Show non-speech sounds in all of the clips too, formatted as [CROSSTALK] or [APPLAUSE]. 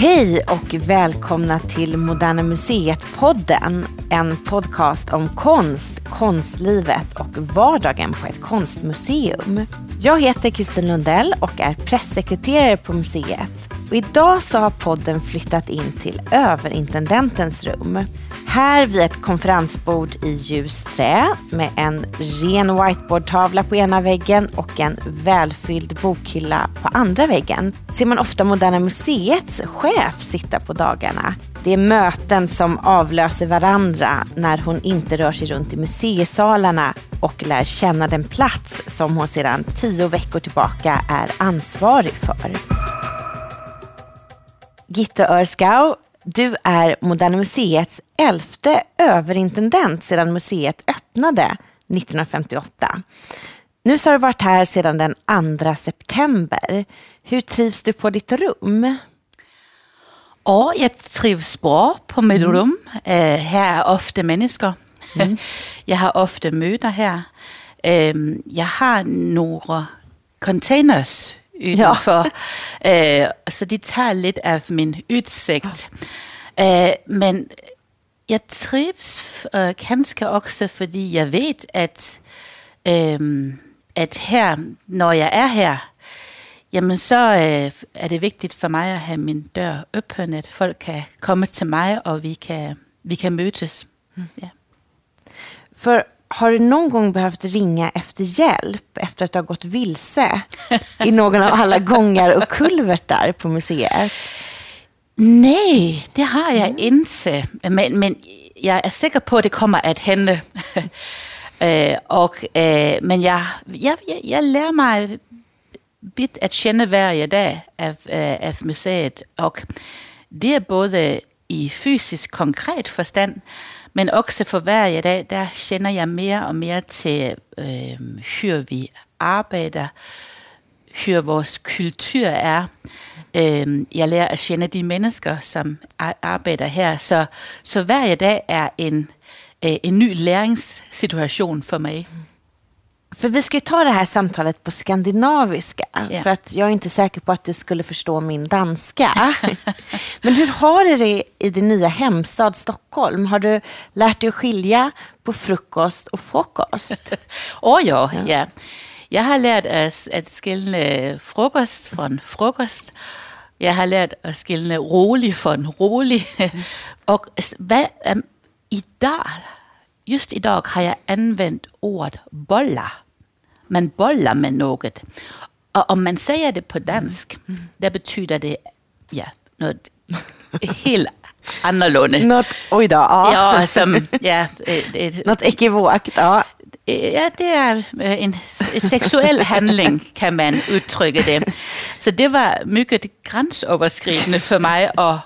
Hej och välkomna till Moderna Museet-podden. En podcast om konst, konstlivet och vardagen på ett konstmuseum. Jag heter Kristin Lundell och är pressekreterare på museet. Och idag så har podden flyttat in till överintendentens rum. Här vid ett konferensbord i ljus trä med en ren whiteboardtavla på ena väggen och en välfylld bokhylla på andra väggen ser man ofta Moderna Museets chef sitta på dagarna. Det är möten som avlöser varandra när hon inte rör sig runt i museisalarna och lär känna den plats som hon sedan tio veckor tillbaka är ansvarig för. Gitta Örskau, du är Moderna Museets elfte överintendent sedan museet öppnade 1958. Nu så har du varit här sedan den 2 september. Hur trivs du på ditt rum? Ja, jeg trives bra på mit mm. rum. Uh, her er ofte mennesker. Mm. [LAUGHS] jeg har ofte møder her. Uh, jeg har nogle containers udenfor, ja. [LAUGHS] uh, så de tager lidt af min udsigt. Uh, men jeg trives uh, ganske også, fordi jeg ved, at, uh, at her, når jeg er her, Jamen, så øh, er det vigtigt for mig at have min dør åben, at folk kan komme til mig, og vi kan, vi kan møtes. Mm. Ja. För har du någon gång behövt ringa efter hjälp efter att du har gått vilse [LAUGHS] i någon av alla gångar och kulvertar på museet? Nej, det har jeg mm. inte. Men, men jeg er sikker på, at det kommer at hende. [LAUGHS] øh, og, øh, men jeg, jeg, jeg lærer mig bit at kende hver dag af, af museet, og det er både i fysisk konkret forstand, men også for hver dag, der kender jeg mere og mere til, øh, hyr vi arbejder, hyr vores kultur er. Øh, jeg lærer at kende de mennesker, som arbejder her. Så, så hver dag er en, øh, en ny læringssituation for mig. För vi ska ju ta det här samtalet på skandinaviska. Yeah. För att jag är inte säker på att du skulle förstå min danska. [LAUGHS] Men hur har du det i din nya hemstad Stockholm? Har du lärt dig att skilja på frukost och frukost? [LAUGHS] Åh oh, ja, ja. ja. Jeg har lært at, at skille frokost fra frokost. Jeg har lært at skille rolig fra rolig. og hvad, um, i dag, just i dag har jeg anvendt ordet boller. Man boller med noget. Og om man siger det på dansk, mm. der betyder det ja, noget helt annorlunda. [LAUGHS] Något, oj då, ja. ja som, ja et, et, Något ekivokt, ja. Ja, det er en seksuel handling, kan man udtrykke det. Så det var mycket grænseoverskridende for mig at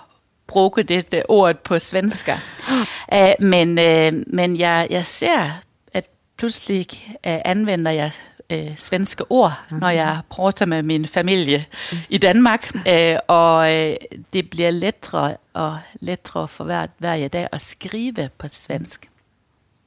bruge det ord på svenska. [GASPS] Men uh, men jeg, jeg ser, at pludselig anvender jeg uh, svenske ord, mm. når jeg prater med min familie mm. i Danmark. Uh, og uh, det bliver lettere og lettere for hver, hver dag at skrive på svensk.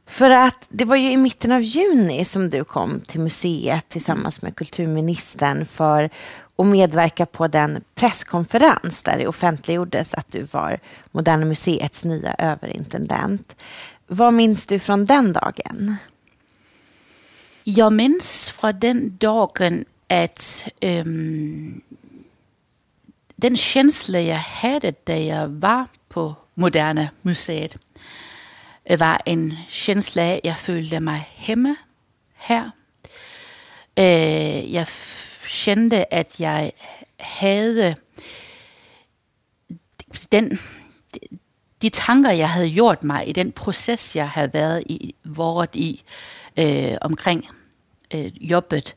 För att det var ju i mitten av juni som du kom till museet tillsammans med kulturministern för att medverka på den presskonferens där det offentliggjordes att du var Moderna Museets nya överintendent. Vad minns du från den dagen? Jeg minns fra den dagen att øhm, den känsla jag hade där jag var på Moderna Museet øh, var en känsla af, jeg følte mig hjemme her. Øh, jeg kände at jeg havde den, de tanker, jeg havde gjort mig i den proces, jeg havde været i, været i øh, omkring øh, jobbet,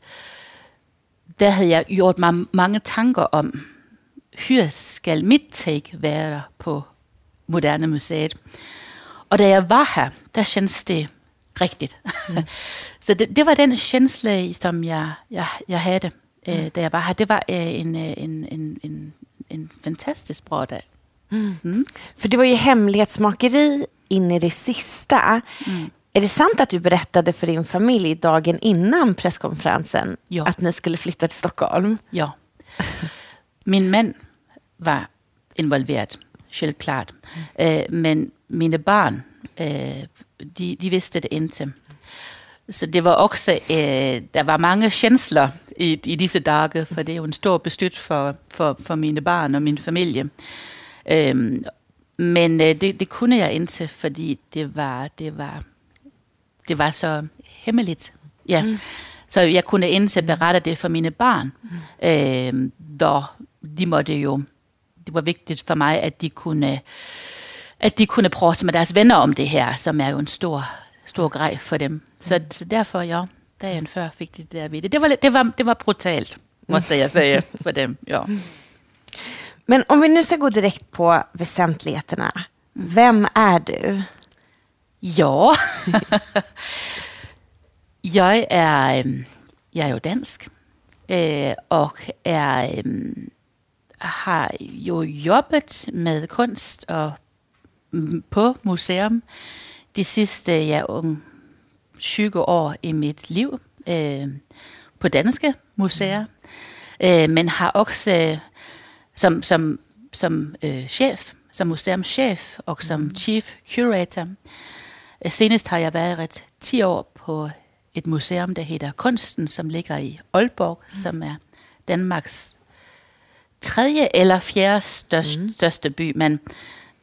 der havde jeg gjort mig mange tanker om, hvor skal mit take være på Moderne Museet. Og da jeg var her, der kändes det rigtigt. Mm. [LAUGHS] Så det, det var den känsla som jeg, jeg, jeg havde, øh, da jeg var her. Det var øh, en, øh, en, en, en, en fantastisk bra dag. Mm. Mm. För det var ju hemlighetsmakeri in i det sista. Mm. Är det sant att du berättade för din familj dagen innan presskonferensen ja. att ni skulle flytta till Stockholm? Ja. Min man var involveret, självklart. Øh, men mine barn, øh, de, de vidste det indtil. Så det var også, øh, der var mange känslor i, i disse dage, for det er jo en stor bestyt for, for, for mine barn og min familie. Øhm, men øh, det, det kunne jeg indtil, fordi det var, det var, det var så hemmeligt. Ja. Mm. Så jeg kunne indtil berette det for mine barn. Mm. Øh, hvor de måtte jo, det var vigtigt for mig, at de kunne, at de kunne prøve med deres venner om det her, som er jo en stor, stor grej for dem. Så, så derfor, ja, dagen før fik de det der ved det. Det var, det var, det var brutalt, måste jag säga, för dem. Ja. Men om vi nu ska gå direkt på väsentligheterna. Vem är du? Ja, [LAUGHS] jeg er, øhm, jeg er jo dansk, øh, og er, øhm, har jo jobbet med kunst og mm, på museum de sidste ja, 20 år i mit liv øh, på danske museer, øh, men har også øh, som, som, som øh, chef, som museumschef og som chief curator. Senest har jeg været 10 år på et museum, der hedder Kunsten, som ligger i Aalborg, mm. som er Danmarks tredje eller fjerde største, mm. største by, men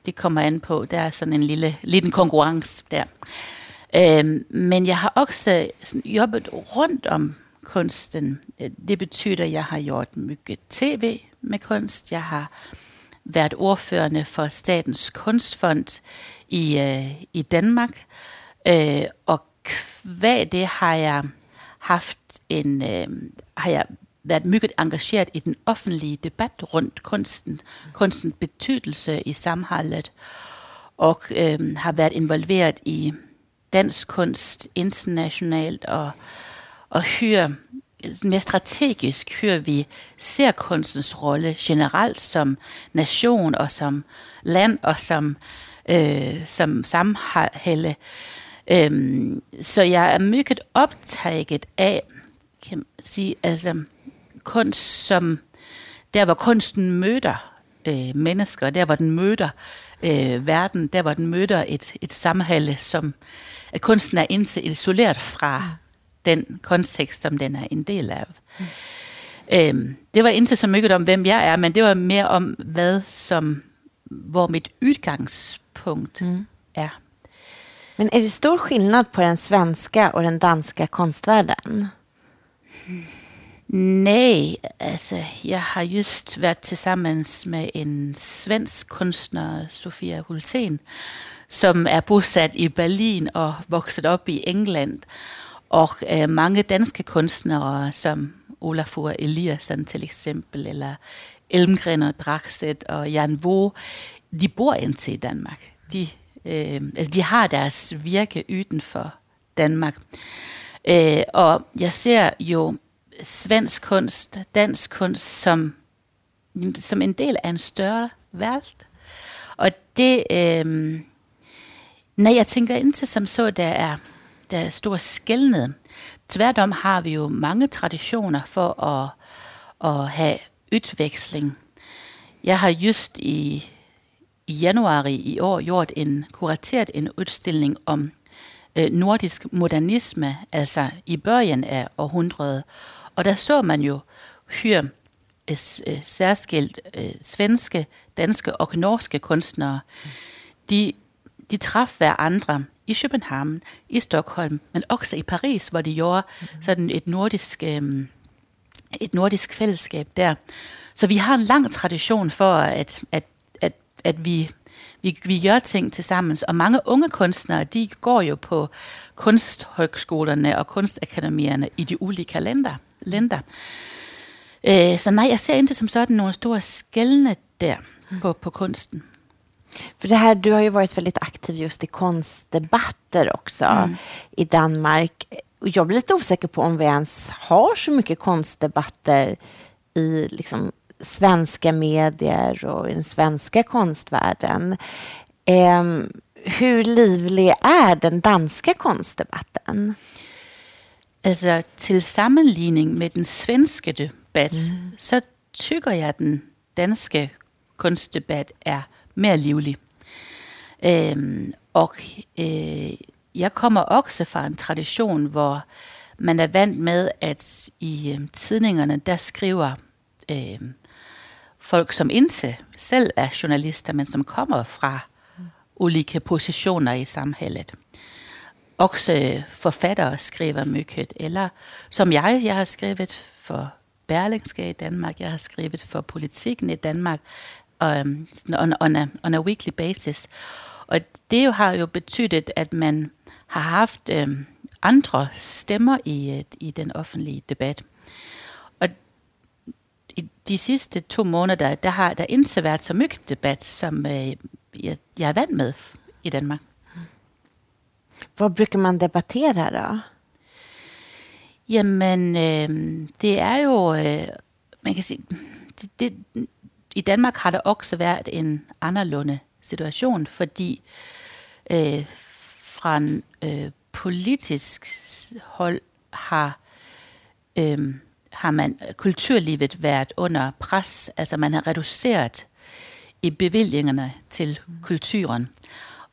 det kommer an på. Der er sådan en lille lille konkurrence der. Øhm, men jeg har også jobbet rundt om kunsten. Det betyder, at jeg har gjort mycket tv med kunst. Jeg har været ordførende for Statens Kunstfond i, øh, i Danmark. Øh, og hvad det har jeg haft en, øh, har jeg været meget engageret i den offentlige debat rundt kunsten, kunstens betydelse i samfundet, og øh, har været involveret i dansk kunst internationalt, og, og hyre mere strategisk hører vi ser kunstens rolle generelt som nation og som land og som, øh, som sammenhælde. Øhm, så jeg er meget optaget af, kan man sige, altså kunst som, der hvor kunsten møder øh, mennesker, der hvor den møder øh, verden, der hvor den møder et, et sammenhælde, som at kunsten er indtil isoleret fra mm den kontekst, som den er en del af. Mm. Øhm, det var ikke så mycket om, hvem jeg er, men det var mere om, hvad som, hvor mit udgangspunkt mm. er. Men är det stor skillnad på den svenska och den danska konstvärlden? Nej, altså jeg har just været tillsammans med en svensk kunstner, Sofia Hulten, som er bosat i Berlin og vokset op i England. Og øh, mange danske kunstnere, som Olafur Eliasson til eksempel, eller Elmgren og Draxet og Jan Vo, de bor indtil i Danmark. De, øh, altså de har deres virke uden for Danmark. Øh, og jeg ser jo svensk kunst, dansk kunst som, som en del af en større verden. Og det, øh, når jeg tænker ind til som så, der er der er stor skældnet. Tværtom har vi jo mange traditioner for at, at have udveksling. Jeg har just i, i januar i år gjort en kurateret en udstilling om øh, nordisk modernisme, altså i børjen af århundredet. Og der så man jo hyr øh, øh, særskilt øh, svenske, danske og norske kunstnere. De, de traf hver andre i København, i Stockholm, men også i Paris, hvor de gjorde mm-hmm. sådan et nordisk, øh, et nordisk fællesskab der. Så vi har en lang tradition for, at, at, at, at vi, vi, vi gør ting til sammen. Og mange unge kunstnere, de går jo på kunsthøjskolerne og kunstakademierne i de ulike lænder. lænder. Øh, så nej, jeg ser ikke som sådan nogle store skældne der mm. på, på kunsten. För det här, du har ju varit väldigt aktiv just i konstdebatter också mm. i Danmark. Och jag blir lite osäker på om vi ens har så mycket konstdebatter i liksom, svenska medier och i den svenska konstvärlden. Eh, hur livlig är den danska konstdebatten? Altså, til sammenligning med den svenske debat, mm. så tykker jeg, at den danske kunstdebat er mere livlig. Øhm, og øh, jeg kommer også fra en tradition, hvor man er vant med, at i øh, tidningerne, der skriver øh, folk, som ikke selv er journalister, men som kommer fra ulike positioner i samhället. Også øh, forfattere skriver mycket, eller som jeg, jeg har skrevet for Berlingske i Danmark, jeg har skrevet for politikken i Danmark um, on, on, a, on a weekly basis. Og det jo har jo betydet, at man har haft um, andre stemmer i, i den offentlige debat. Og i de sidste to måneder, der har der ikke været så mycket debat, som uh, jeg, jeg er vant med i Danmark. Vad brukar man debattera då? Jamen, øh, det er jo, øh, man kan sige, det, det, i Danmark har der også været en anderledes situation, fordi øh, fra en øh, politisk hold har, øh, har man kulturlivet været under pres, altså man har reduceret i bevillingerne til kulturen.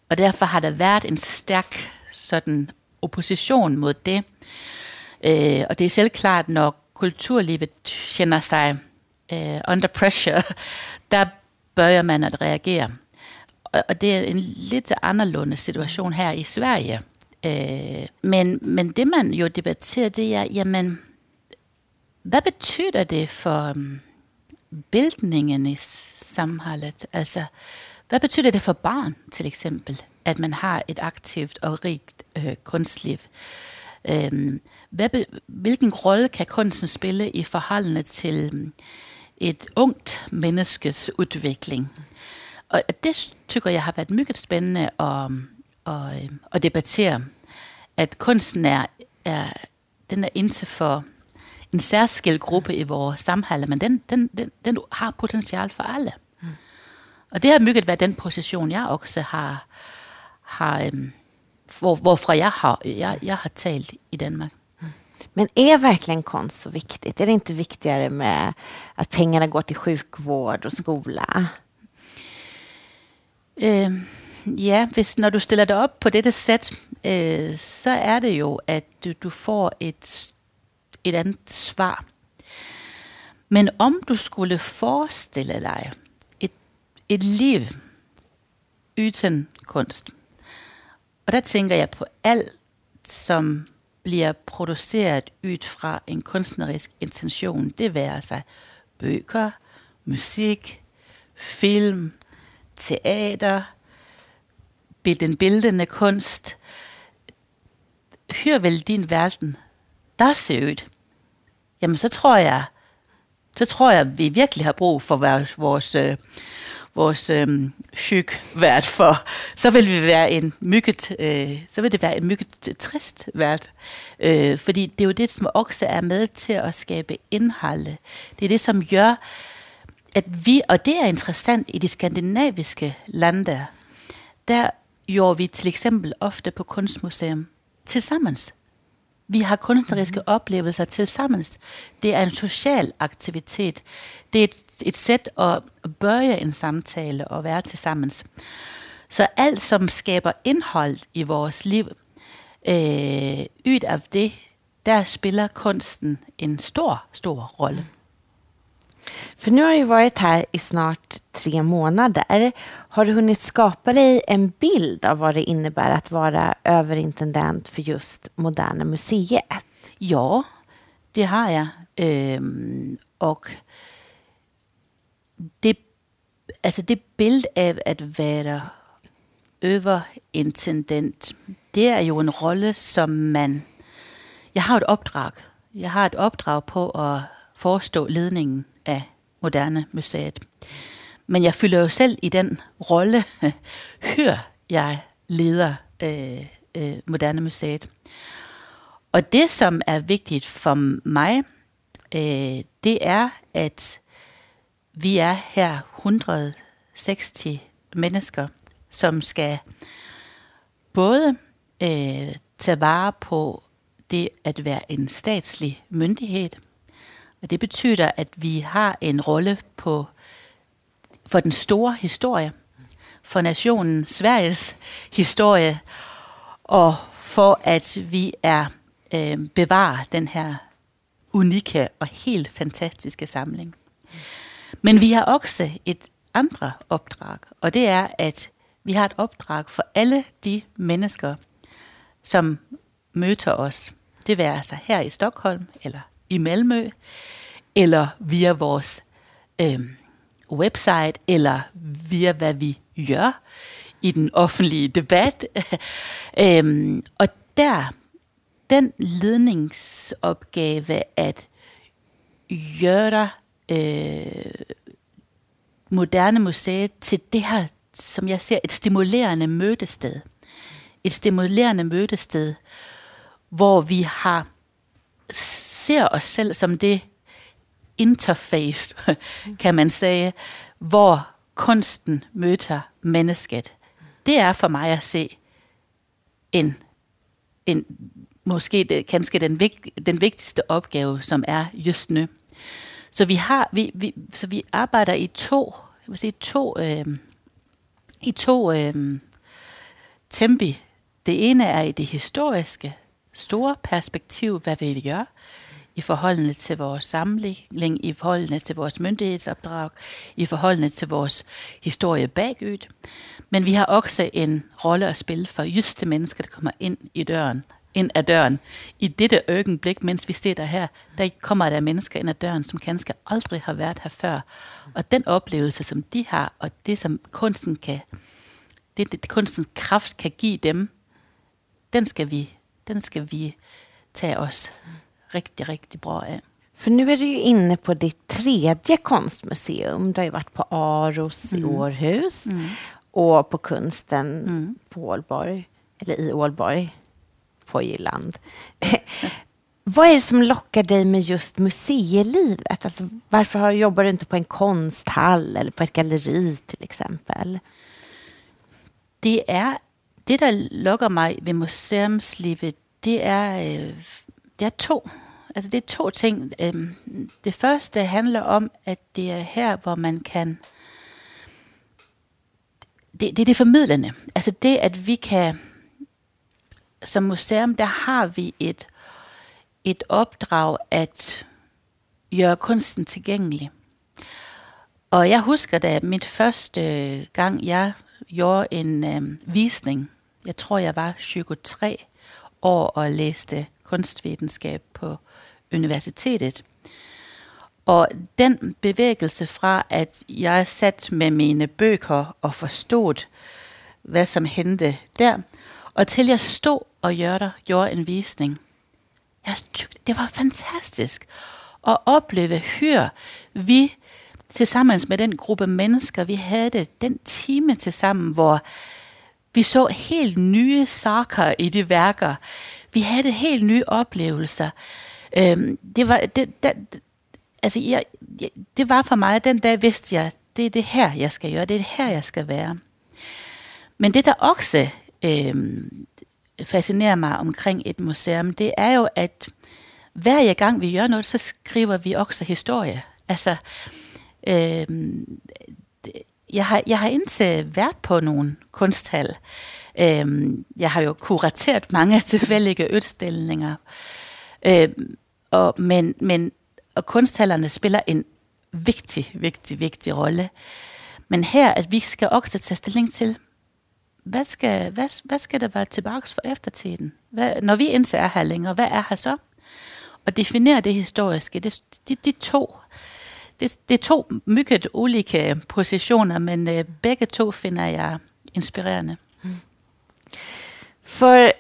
Og derfor har der været en stærk sådan opposition mod det. Øh, og det er selvklart, når kulturlivet kender sig øh, under pressure, [LAUGHS] der bør man at reagere. Og, og det er en lidt anderledes situation her i Sverige. Øh, men, men det man jo debatterer, det er, jamen, hvad betyder det for um, bildningen i samhället? Altså, hvad betyder det for barn, til eksempel, at man har et aktivt og rigt øh, kunstliv? Øh, hvad, hvilken rolle kan kunsten spille i forholdene til et ungt menneskes udvikling? Og det tykker jeg har været meget spændende at, at, at debattere. At kunsten er, er, den er indtil for en særskilt gruppe i vores samhælde, men den, den, den, den har potentiale for alle. Og det har mygget været den position, jeg også har, har øhm, hvor, hvorfra jeg har, jeg, jeg har talt i Danmark. Men är verkligen konst så viktigt? Är det inte viktigare med att pengarna går till sjukvård och skola? Øh, ja, hvis når du stiller dig op på dette sæt, øh, så er det jo, at du, du får et, et andet svar. Men om du skulle forestille dig et, et liv uden kunst, og der tænker jeg på alt, som bliver produceret ud fra en kunstnerisk intention. Det værer sig bøger, musik, film, teater, den bildende kunst. Hør vel din verden, der ser ud. Jamen så tror jeg, så tror jeg, vi virkelig har brug for vores, vores øh, vores øh, vært for, så vil vi være en mygget, øh, så vil det være en mygget trist vært. Øh, fordi det er jo det, som også er med til at skabe indhold. Det er det, som gør, at vi, og det er interessant i de skandinaviske lande, der gjorde vi til eksempel ofte på kunstmuseum tilsammen. Vi har kunstneriske mm. oplevelser til sammen. Det er en social aktivitet. Det er et, et sæt at bøje en samtale og være til sammen. Så alt, som skaber indhold i vores liv, øh, ud af det, der spiller kunsten en stor, stor rolle. För nu har du varit här i snart tre månader. Har du hunnit skapa dig en bild av vad det innebär att vara överintendent för just Moderna Museet? Ja, det har jag. Øhm, och det, alltså det bild av att vara överintendent, det är ju en roll som man... Jag har ett uppdrag. Jag har ett uppdrag på att förestå ledningen af Moderne Museet. Men jeg fylder jo selv i den rolle, [LAUGHS] hør jeg leder øh, øh, Moderne Museet. Og det, som er vigtigt for mig, øh, det er, at vi er her 160 mennesker, som skal både øh, tage vare på det at være en statslig myndighed, og det betyder, at vi har en rolle på for den store historie, for nationen Sveriges historie, og for at vi er øh, bevarer den her unikke og helt fantastiske samling. Men vi har også et andre opdrag, og det er, at vi har et opdrag for alle de mennesker, som møder os. Det være sig her i Stockholm, eller i Malmø, eller via vores øh, website, eller via hvad vi gør i den offentlige debat. [LAUGHS] øhm, og der, den ledningsopgave at gøre øh, moderne museet til det her, som jeg ser, et stimulerende mødested. Et stimulerende mødested, hvor vi har ser os selv som det interface, [LAUGHS] kan man sige, hvor kunsten møder mennesket. Det er for mig at se en, en måske det, kanskje den, vigt, den vigtigste opgave, som er just nu. Så vi har, vi, vi, så vi arbejder i to, jeg vil sige to, øh, i to øh, tempi. Det ene er i det historiske, store perspektiv, hvad vi gør i forholdene til vores samling, i forholdene til vores myndighedsopdrag, i forholdene til vores historie bagud. Men vi har også en rolle at spille for just det mennesker, der kommer ind i døren, ind ad døren. I dette øjeblik, mens vi sidder her, der kommer der mennesker ind ad døren, som kanskje aldrig har været her før. Og den oplevelse, som de har, og det, som kunsten kan, det, det kunstens kraft kan give dem, den skal vi, den skal vi tage os rigtig, rigtig bra af. För nu är du ju inne på ditt tredje konstmuseum. Du har ju varit på Aros mm. i Århus mm. och på Kunsten mm. på Ålborg, eller i Ålborg på Jylland. [LAUGHS] Vad är det som lockar dig med just museilivet? Alltså, varför har, jobbar du inte på en konsthall eller på ett galleri till exempel? Det er det, der lokker mig ved museumslivet, det er, øh, det er to. Altså det er to ting. Øhm, det første handler om, at det er her, hvor man kan... Det, det er det formidlende. Altså det, at vi kan... Som museum, der har vi et, et opdrag at gøre kunsten tilgængelig. Og jeg husker, da mit første gang, jeg gjorde en øh, visning, jeg tror, jeg var 23 år og læste kunstvidenskab på universitetet. Og den bevægelse fra, at jeg sat med mine bøger og forstod, hvad som hente der, og til jeg stod og gjorde, gjorde en visning. Jeg tykte, det var fantastisk at opleve, hør, vi sammen med den gruppe mennesker, vi havde den time til sammen, hvor vi så helt nye saker i de værker. Vi havde helt nye oplevelser. Øhm, det var det, det, altså jeg, jeg, det var for mig den dag vidste jeg, det er det her jeg skal gøre, det er det her jeg skal være. Men det der også øhm, fascinerer mig omkring et museum, det er jo at hver gang vi gør noget, så skriver vi også historie. Altså øhm, jeg har, jeg har indtil været på nogle kunsthal. Øhm, jeg har jo kurateret mange [LAUGHS] tilfældige udstillinger. Øhm, og, men, men, og kunsthallerne spiller en vigtig, vigtig, vigtig rolle. Men her, at vi skal også tage stilling til, hvad skal, hvad, hvad skal der være tilbage for eftertiden? Hvad, når vi indtil er her længere, hvad er her så? Og definere det historiske, det, de, de to det, det er to mygget ulike positioner, men øh, begge to finder jeg inspirerende. Mm. For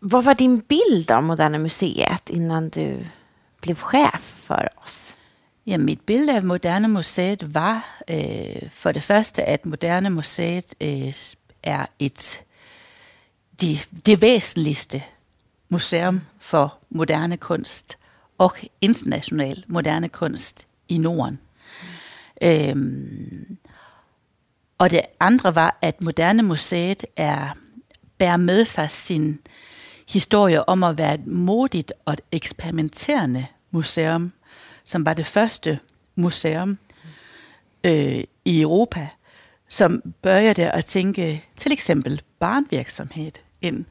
vad var din bild av Moderna Museet innan du blev chef for os? Ja, mit billede af Moderne Museet var øh, for det første, at Moderne Museet øh, er et det, det væsentligste museum for moderne kunst og international moderne kunst i Norden. Øhm, og det andre var, at Moderne Museet er, bærer med sig sin historie om at være et modigt og et eksperimenterende museum, som var det første museum, øh, i Europa, som började at tænke til eksempel barnvirksomhed ind,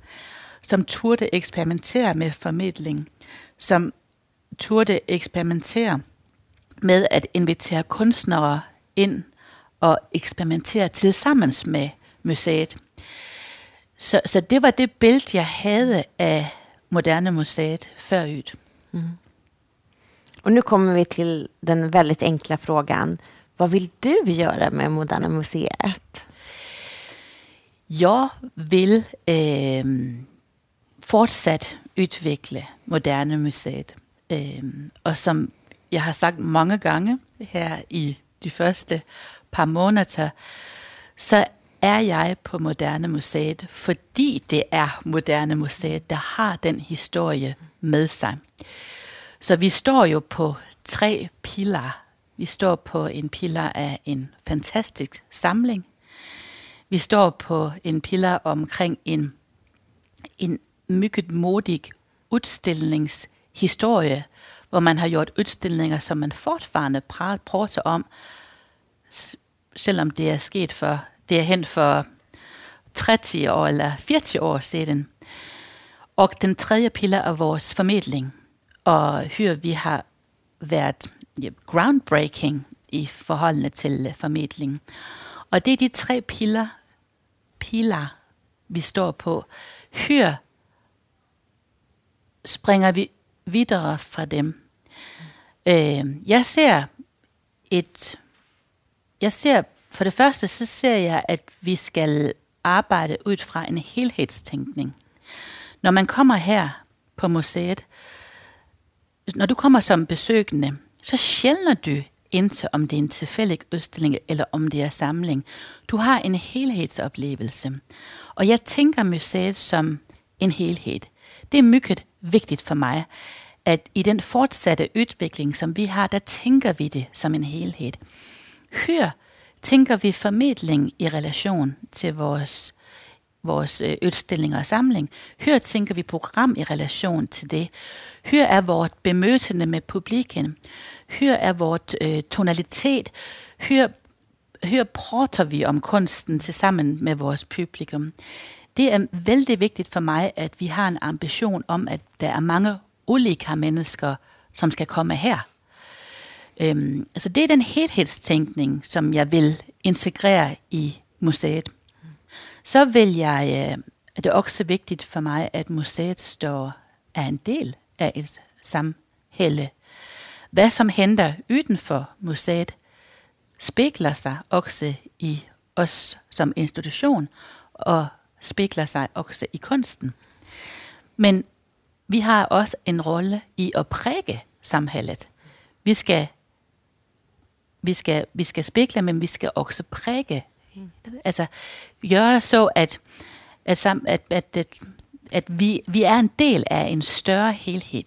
som turde eksperimentere med formidling, som turde eksperimentere med at invitere kunstnere ind og eksperimentere til sammen med museet. Så, så det var det billede, jeg havde af Moderne Museet förut. Mm. Och nu kommer vi till den väldigt enkla frågan. Vad vill du göra med Moderna Museet? Jeg vil øh, fortsat udvikle Moderne Museet. Øh, og som jeg har sagt mange gange her i de første par måneder, så er jeg på Moderne Museet, fordi det er Moderne Museet, der har den historie med sig. Så vi står jo på tre pilar. Vi står på en pilar af en fantastisk samling. Vi står på en pilar omkring en, en mycket modig historie, hvor man har gjort udstillinger, som man fortfarande prater om, selvom det er sket for, det er hen for 30 år eller 40 år siden. Og den tredje piller er vores formidling, og hør, vi har været ja, groundbreaking i forholdene til øh, formidling. Og det er de tre piller, pilar vi står på. Hør, springer vi videre fra dem. Øh, jeg ser et, jeg ser, for det første så ser jeg, at vi skal arbejde ud fra en helhedstænkning. Når man kommer her på museet, når du kommer som besøgende, så sjældner du ind om det er en tilfældig udstilling, eller om det er samling. Du har en helhedsoplevelse. Og jeg tænker museet som en helhed. Det er mycket vigtigt for mig, at i den fortsatte udvikling, som vi har, der tænker vi det som en helhed. Hør, tænker vi formidling i relation til vores vores øh, udstilling og samling. Hør tænker vi program i relation til det. Hør er vores bemøtende med publiken. Hør er vores øh, tonalitet. Hør, hør prater vi om kunsten til sammen med vores publikum. Det er vældig vigtigt for mig, at vi har en ambition om, at der er mange olika mennesker, som skal komme her. Øhm, altså det er den helhedstænkning, som jeg vil integrere i museet. Så vil jeg, øh, er det også vigtigt for mig, at museet står er en del af et samhælde. Hvad som henter uden for museet, spegler sig også i os som institution, og spegler sig også i kunsten. Men vi har også en rolle i at præge samhället. Vi skal, vi skal, vi skal spegle, men vi skal også præge. Altså gøre så, at, at, at, at, at, at vi, vi er en del af en større helhed.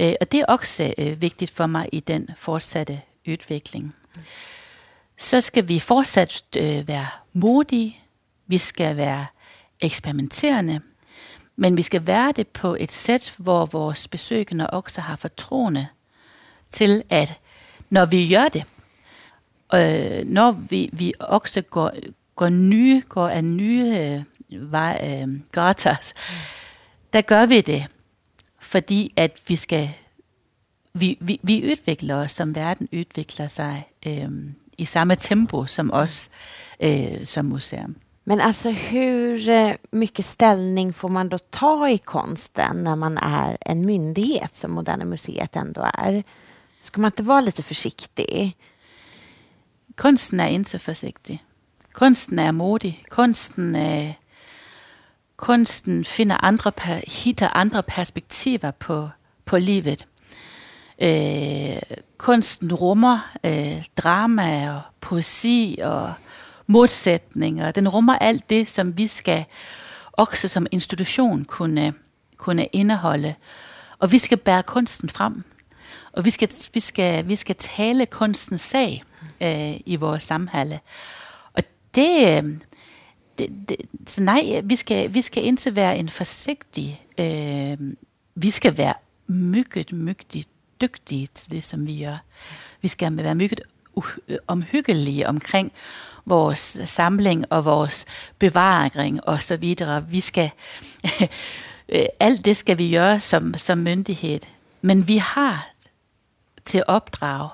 Øh, og det er også øh, vigtigt for mig i den fortsatte udvikling. Så skal vi fortsat øh, være modige, vi skal være eksperimenterende, men vi skal være det på et sæt, hvor vores besøgende også har fortroende til, at når vi gør det, øh, når vi, vi også går, går nye, går af nye øh, vej, øh, gatas, der gør vi det, fordi at vi skal, vi, vi, vi udvikler os, som verden udvikler sig øh, i samme tempo som os øh, som museum. Men alltså hur eh, mycket ställning får man då ta i konsten när man är en myndighet som Moderna Museet ändå är? Ska man inte vara lite försiktig? Konsten är inte försiktig. Konsten är modig. Konsten, är, konsten finner andra, hittar andra perspektiver på, på livet. Eh, konsten rummer eh, drama och poesi och modsætninger. Den rummer alt det, som vi skal også som institution kunne, kunne indeholde. Og vi skal bære kunsten frem. Og vi skal, vi skal, vi skal tale kunstens sag øh, i vores samhælde. Og det, øh, det, det, så nej, vi skal, vi skal ikke være en forsigtig, øh, vi skal være mygget, mygtigt dygtige til det, som vi gør. Vi skal være mygget uh, omhyggelige omkring vores samling og vores bevaring og så videre. Vi skal, [LAUGHS] øh, alt det skal vi gøre som, som myndighed. Men vi har til opdrag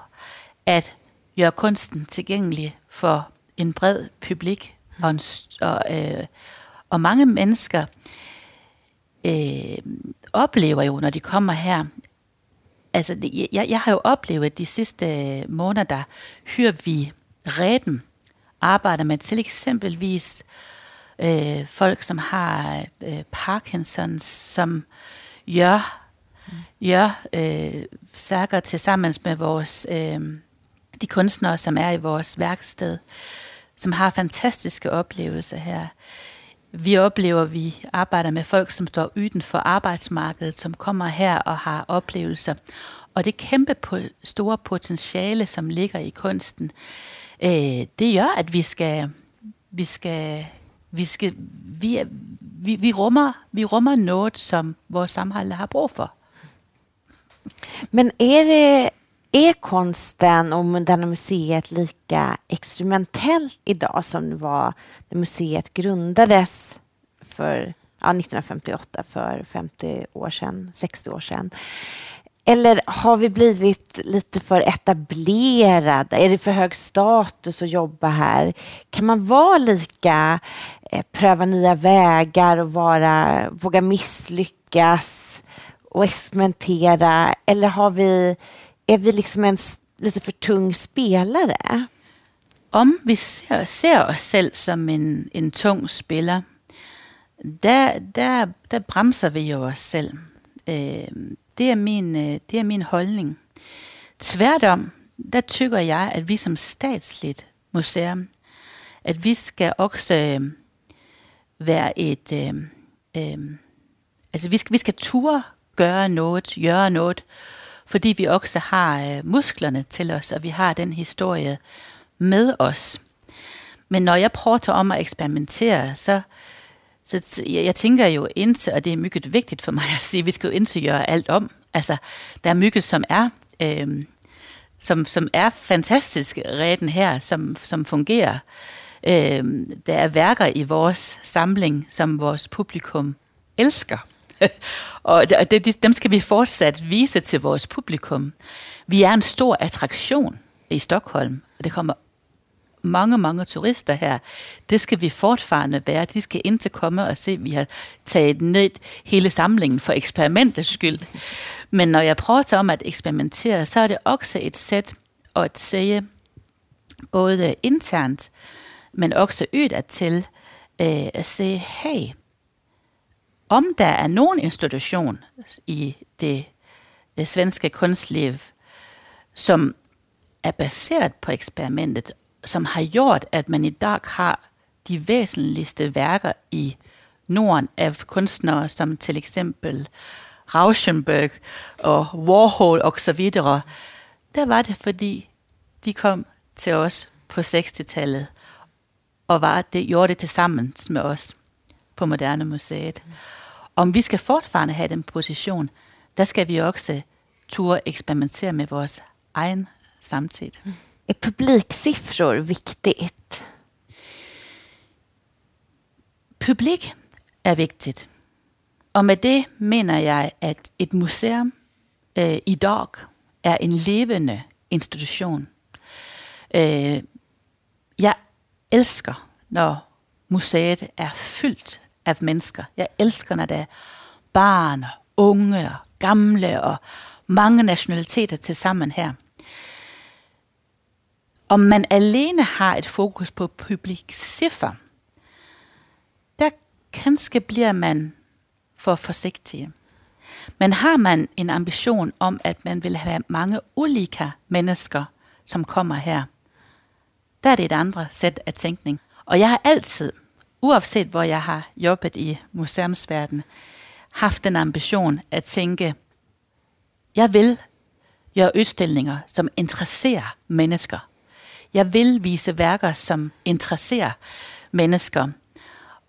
at gøre kunsten tilgængelig for en bred publik og, en, og, øh, og mange mennesker øh, oplever jo, når de kommer her, altså jeg, jeg har jo oplevet de sidste måneder, hører vi Reden arbejder med til eksempelvis øh, folk, som har øh, Parkinsons, som gør, gør øh, sager til sammen med vores, øh, de kunstnere, som er i vores værksted, som har fantastiske oplevelser her. Vi oplever, at vi arbejder med folk, som står uden for arbejdsmarkedet, som kommer her og har oplevelser. Og det kæmpe på, store potentiale, som ligger i kunsten, øh, Øh, det gør, at vi skal, vi skal, vi skal, vi, vi, vi, rummer, vi rummer noget, som vores samhälle har brug for. Men är det är konsten och Moderna Museet lika experimentellt idag som det var när museet grundades för ja, 1958, för 50 år sedan, 60 år sedan? Eller har vi blivit lite för etablerade? Är det för hög status att jobba här? Kan man vara lika, eh, pröva nya vägar och vara, våga misslyckas och experimentera? Eller har vi, är vi liksom en lite för tung spelare? Om vi ser, ser oss selv som en, en tung spelare, där, där, där bromsar vi ju oss själva. Øh, det, er min, øh, det er min holdning. Tværtom, der tykker jeg, at vi som statsligt museum, at vi skal også øh, være et... Øh, øh, altså vi skal, vi skal ture gøre noget, gøre noget, fordi vi også har øh, musklerne til os, og vi har den historie med os. Men når jeg prøver om at eksperimentere, så, så jeg, jeg tænker jo indtil, og det er mycket vigtigt for mig at sige, at vi skal jo indtil gøre alt om. Altså, der er mycket, som er, øh, som, som er fantastisk reden her, som, som fungerer. Øh, der er værker i vores samling, som vores publikum elsker. [LAUGHS] og det, dem skal vi fortsat vise til vores publikum. Vi er en stor attraktion i Stockholm, og det kommer mange, mange turister her. Det skal vi fortfarande være. De skal ind til komme og se, at vi har taget ned hele samlingen for eksperimentets skyld. Men når jeg prøver om at eksperimentere, så er det også et sæt at sige, både internt, men også ydet til øh, at se, hey, om der er nogen institution i det øh, svenske kunstliv, som er baseret på eksperimentet, som har gjort, at man i dag har de væsentligste værker i Norden af kunstnere, som til eksempel Rauschenberg og Warhol og så videre, der var det, fordi de kom til os på 60-tallet og var det, gjorde det til sammen med os på Moderne Museet. Om vi skal fortfarande have den position, der skal vi også turde eksperimentere med vores egen samtid. Är publiksiffror viktigt? Publik er vigtigt. Og med det mener jeg, at et museum øh, i dag er en levende institution. Øh, jeg elsker, når museet er fyldt af mennesker. Jeg elsker, når der er barn, unge og gamle og mange nationaliteter til sammen her. Om man alene har et fokus på publiksiffer, der kanskje bliver man for forsigtig. Men har man en ambition om, at man vil have mange ulike mennesker, som kommer her, der er det et andet sæt af tænkning. Og jeg har altid, uanset hvor jeg har jobbet i museumsverdenen, haft den ambition at tænke, jeg vil gøre udstillinger, som interesserer mennesker. Jeg vil vise værker, som interesserer mennesker.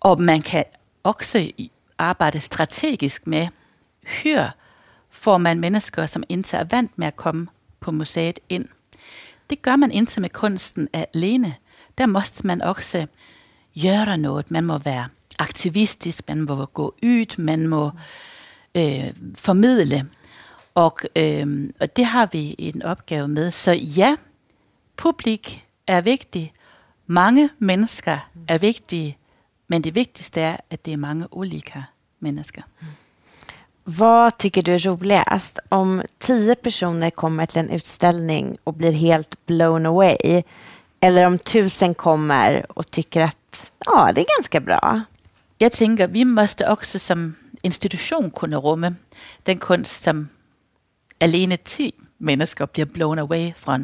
Og man kan også arbejde strategisk med, hør får man mennesker, som ikke er vant med at komme på museet ind. det gør man ikke med kunsten alene. Der måste man også gøre noget. Man må være aktivistisk, man må gå ud, man må øh, formidle. Og, øh, og det har vi en opgave med. Så ja, publik er vigtig. Mange mennesker er vigtige. Men det vigtigste er, at det er mange olika mennesker. Vad tycker du är roligast? Om tio personer kommer till en utställning och blir helt blown away eller om tusen kommer och tycker att ja, det är ganska bra? Jeg tænker, vi måste også som institution kunne rumme den kunst, som alene 10 mennesker bliver blown away fra.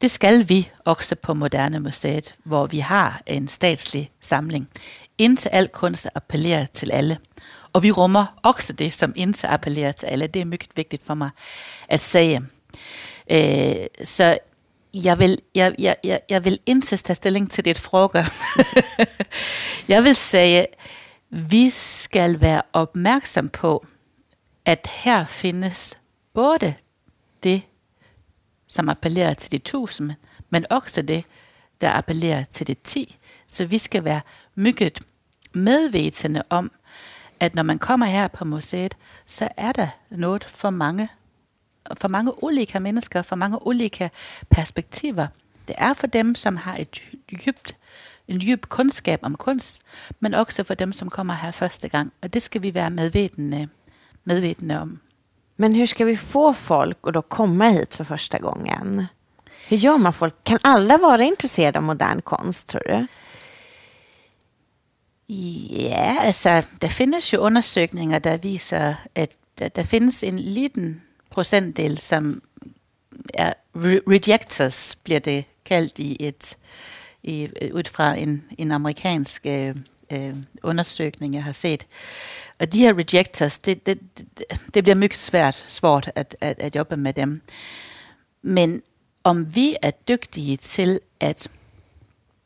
Det skal vi også på Moderne Museet, hvor vi har en statslig samling. Indtil al kunst appellerer til alle. Og vi rummer også det, som indtil appellerer til alle. Det er meget vigtigt for mig at sige. Øh, så jeg vil, jeg, jeg, jeg, jeg vil indtil tage stilling til dit fråga. [LAUGHS] jeg vil sige, vi skal være opmærksom på, at her findes både det, som appellerer til de tusind, men også det, der appellerer til de ti. Så vi skal være mygget medvetende om, at når man kommer her på museet, så er der noget for mange, for mange ulike mennesker, for mange ulike perspektiver. Det er for dem, som har et dybt, en dyb kundskab om kunst, men også for dem, som kommer her første gang. Og det skal vi være medvetende, medvetende om. Men hur ska vi få folk att då komma hit för första gången? Hur gör man folk? Kan alla vara intresserade av modern konst, tror du? Ja, altså, der findes jo undersökningar der viser, at der, der findes en liten procentdel, som er re- rejectors, bliver det kaldt i et, i, ud fra en, en amerikansk øh, øh undersøgning, jeg har set. Og de her rejectors, det, det, det, det bliver mycket svært, svårt at, at, at jobbe med dem. Men om vi er dygtige til at,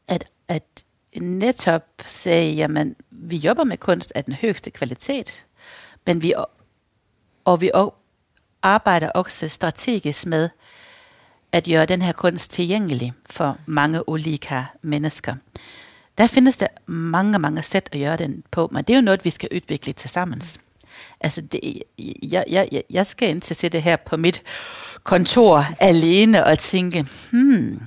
at, at netop sige, jamen, vi jobber med kunst af den højeste kvalitet, men vi, og vi arbejder også strategisk med at gøre den her kunst tilgængelig for mange olika mennesker. Der findes der mange, mange sæt at gøre den på, men det er jo noget, vi skal udvikle til sammen. Altså, det, jeg, jeg, jeg skal ikke sætte her på mit kontor alene og tænke, hmm,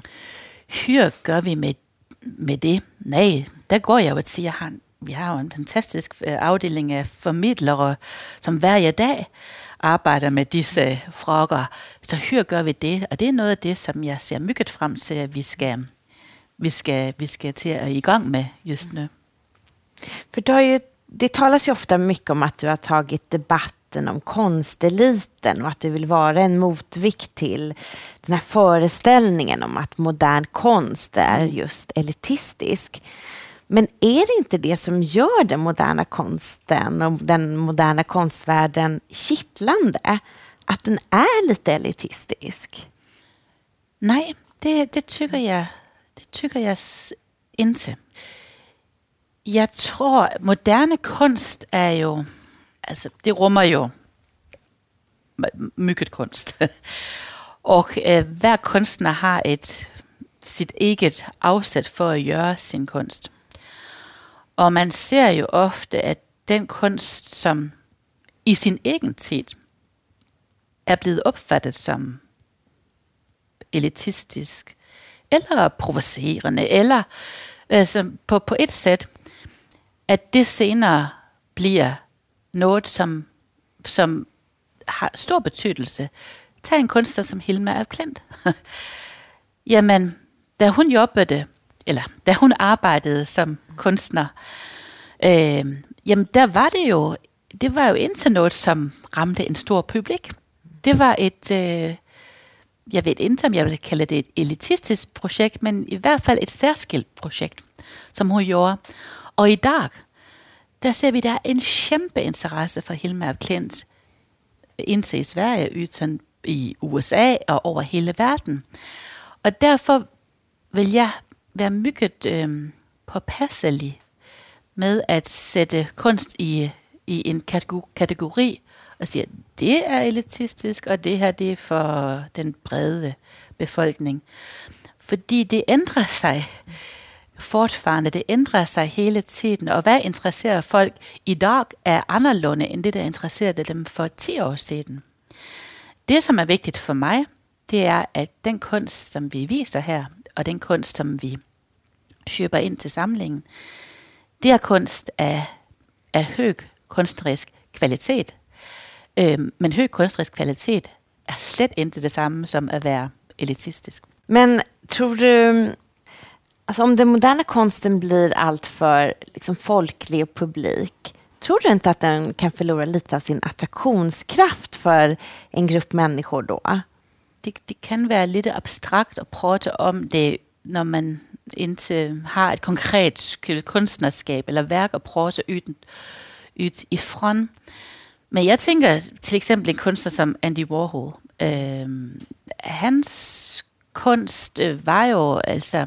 hyr gør vi med, med det? Nej, der går jeg jo at sige, jeg har, vi har jo en fantastisk øh, afdeling af formidlere, som hver dag arbejder med disse frokker. Så hyr gør vi det, og det er noget af det, som jeg ser mygget frem til, at vi skal, vi skal, vi skal til at i gang med just nu. För du har ju, det talas ju ofta mycket om att du har tagit debatten om konsteliten och att du vill vara en motvikt till den här föreställningen om att modern konst är just elitistisk. Men är det inte det som gör den moderna konsten och den moderna konstvärlden kittlande? Att den är lite elitistisk? Nej, det, det tycker det tycker jeg ind inte. Jeg tror, moderne kunst er jo, altså det rummer jo m- mycket kunst. [LAUGHS] Og øh, hver kunstner har et sit eget afsæt for at gøre sin kunst. Og man ser jo ofte, at den kunst, som i sin egen tid er blevet opfattet som elitistisk, eller provocerende, eller altså på, på et sæt, at det senere bliver noget, som, som har stor betydelse. Tag en kunstner som Hilma af Klint. [LAUGHS] Jamen, da hun jobbede, eller da hun arbejdede som kunstner, øh, jamen der var det jo, det var jo indtil noget, som ramte en stor publik. Det var et, øh, jeg ved ikke, om jeg vil kalde det et elitistisk projekt, men i hvert fald et særskilt projekt, som hun gjorde. Og i dag, der ser vi, der er en kæmpe interesse for Hilma af Klint, indtil i Sverige, uden i USA og over hele verden. Og derfor vil jeg være mygget øh, påpasselig med at sætte kunst i, i en kategori og siger, det er elitistisk, og det her det er for den brede befolkning. Fordi det ændrer sig fortfarande, det ændrer sig hele tiden, og hvad interesserer folk i dag er anderledes end det, der interesserede dem for 10 år siden. Det, som er vigtigt for mig, det er, at den kunst, som vi viser her, og den kunst, som vi køber ind til samlingen, det er kunst af, af høj kunstnerisk kvalitet. Øhm, men høj kunstnerisk kvalitet er slet ikke det samme som at være elitistisk. Men tror du, alltså om den moderna konsten blir allt för liksom folklig och publik, tror du inte att den kan förlora lite av sin attraktionskraft för en grupp människor då? Det, det kan være lidt abstrakt at prate om det, når man ikke har et konkret kunstnerskab eller værk at prate ud, ud i front. Men jeg tænker til eksempel en kunstner som Andy Warhol. Øh, hans kunst øh, var jo altså